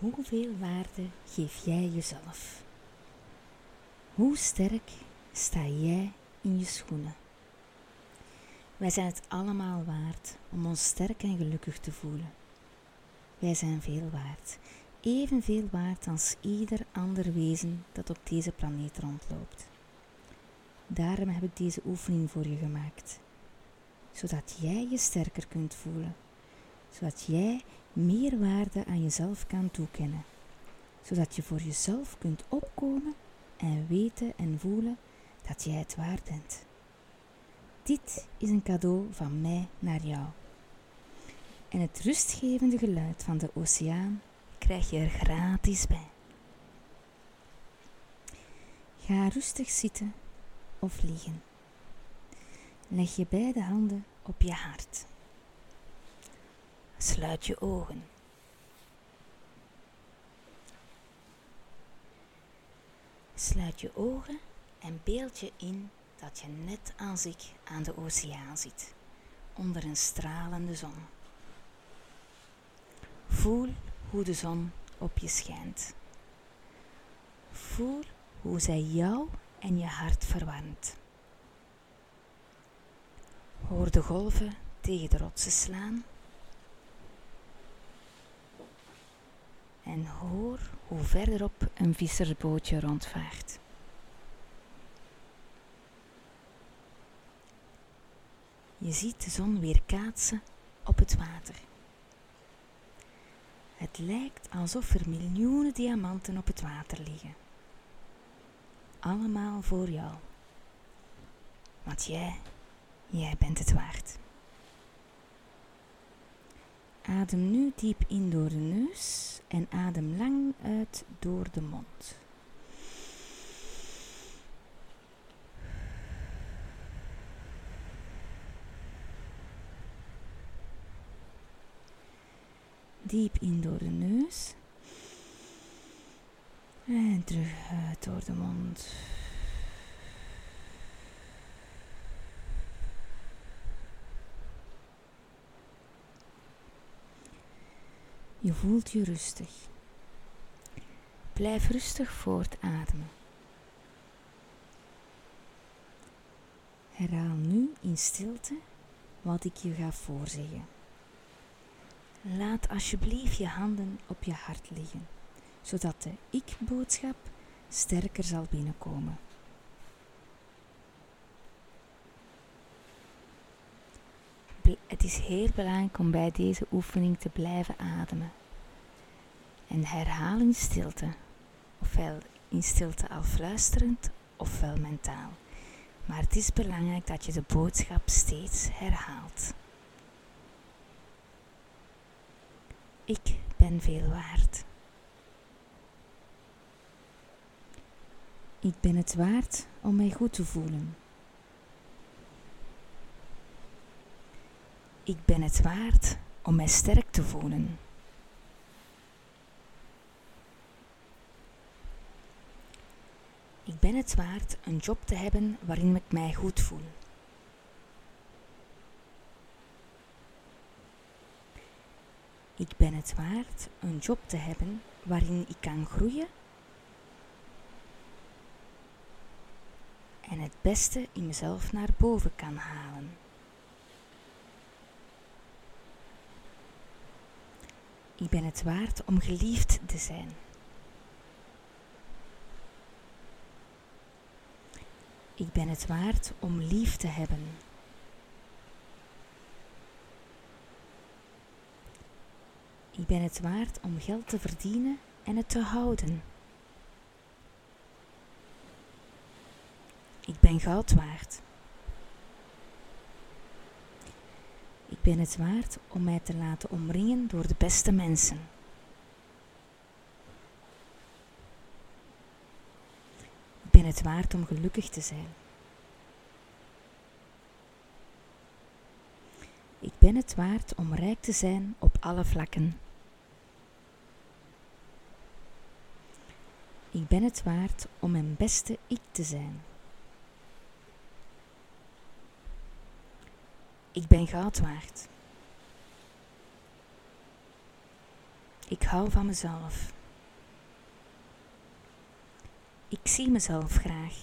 Hoeveel waarde geef jij jezelf? Hoe sterk sta jij in je schoenen? Wij zijn het allemaal waard om ons sterk en gelukkig te voelen. Wij zijn veel waard, evenveel waard als ieder ander wezen dat op deze planeet rondloopt. Daarom heb ik deze oefening voor je gemaakt, zodat jij je sterker kunt voelen, zodat jij meer waarde aan jezelf kan toekennen, zodat je voor jezelf kunt opkomen en weten en voelen dat jij het waard bent. Dit is een cadeau van mij naar jou. En het rustgevende geluid van de oceaan krijg je er gratis bij. Ga rustig zitten of liggen. Leg je beide handen op je hart. Sluit je ogen. Sluit je ogen en beeld je in dat je net als ik aan de oceaan zit, onder een stralende zon. Voel hoe de zon op je schijnt. Voel hoe zij jou en je hart verwarmt. Hoor de golven tegen de rotsen slaan. En hoor hoe verderop een vissersbootje rondvaart. Je ziet de zon weer kaatsen op het water. Het lijkt alsof er miljoenen diamanten op het water liggen. Allemaal voor jou. Want jij, jij bent het waard. Adem nu diep in door de neus en adem lang uit door de mond. Diep in door de neus. En terug uit door de mond. Je voelt je rustig. Blijf rustig voortademen. Herhaal nu in stilte wat ik je ga voorzeggen. Laat alsjeblieft je handen op je hart liggen, zodat de ik-boodschap sterker zal binnenkomen. Het is heel belangrijk om bij deze oefening te blijven ademen. En herhaal in stilte, ofwel in stilte al fluisterend, ofwel mentaal. Maar het is belangrijk dat je de boodschap steeds herhaalt. Ik ben veel waard. Ik ben het waard om mij goed te voelen. Ik ben het waard om mij sterk te voelen. Ik ben het waard een job te hebben waarin ik mij goed voel. Ik ben het waard een job te hebben waarin ik kan groeien en het beste in mezelf naar boven kan halen. Ik ben het waard om geliefd te zijn. Ik ben het waard om lief te hebben. Ik ben het waard om geld te verdienen en het te houden. Ik ben goud waard. Ik ben het waard om mij te laten omringen door de beste mensen. Ik ben het waard om gelukkig te zijn. Ik ben het waard om rijk te zijn op alle vlakken. Ik ben het waard om mijn beste ik te zijn. Ik ben goud waard. Ik hou van mezelf. Ik zie mezelf graag.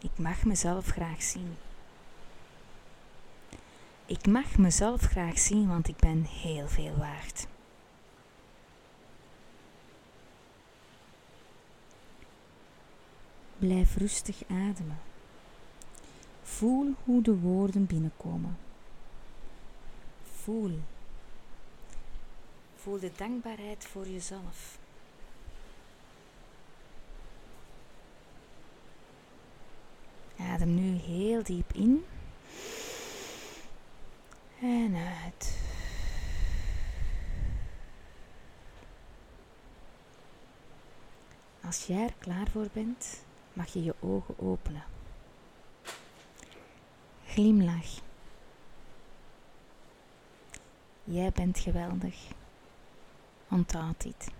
Ik mag mezelf graag zien. Ik mag mezelf graag zien, want ik ben heel veel waard. Blijf rustig ademen. Voel hoe de woorden binnenkomen. Voel. Voel de dankbaarheid voor jezelf. Adem nu heel diep in en uit. Als jij er klaar voor bent, mag je je ogen openen. Glimlach. Jij bent geweldig. Onthoud dit.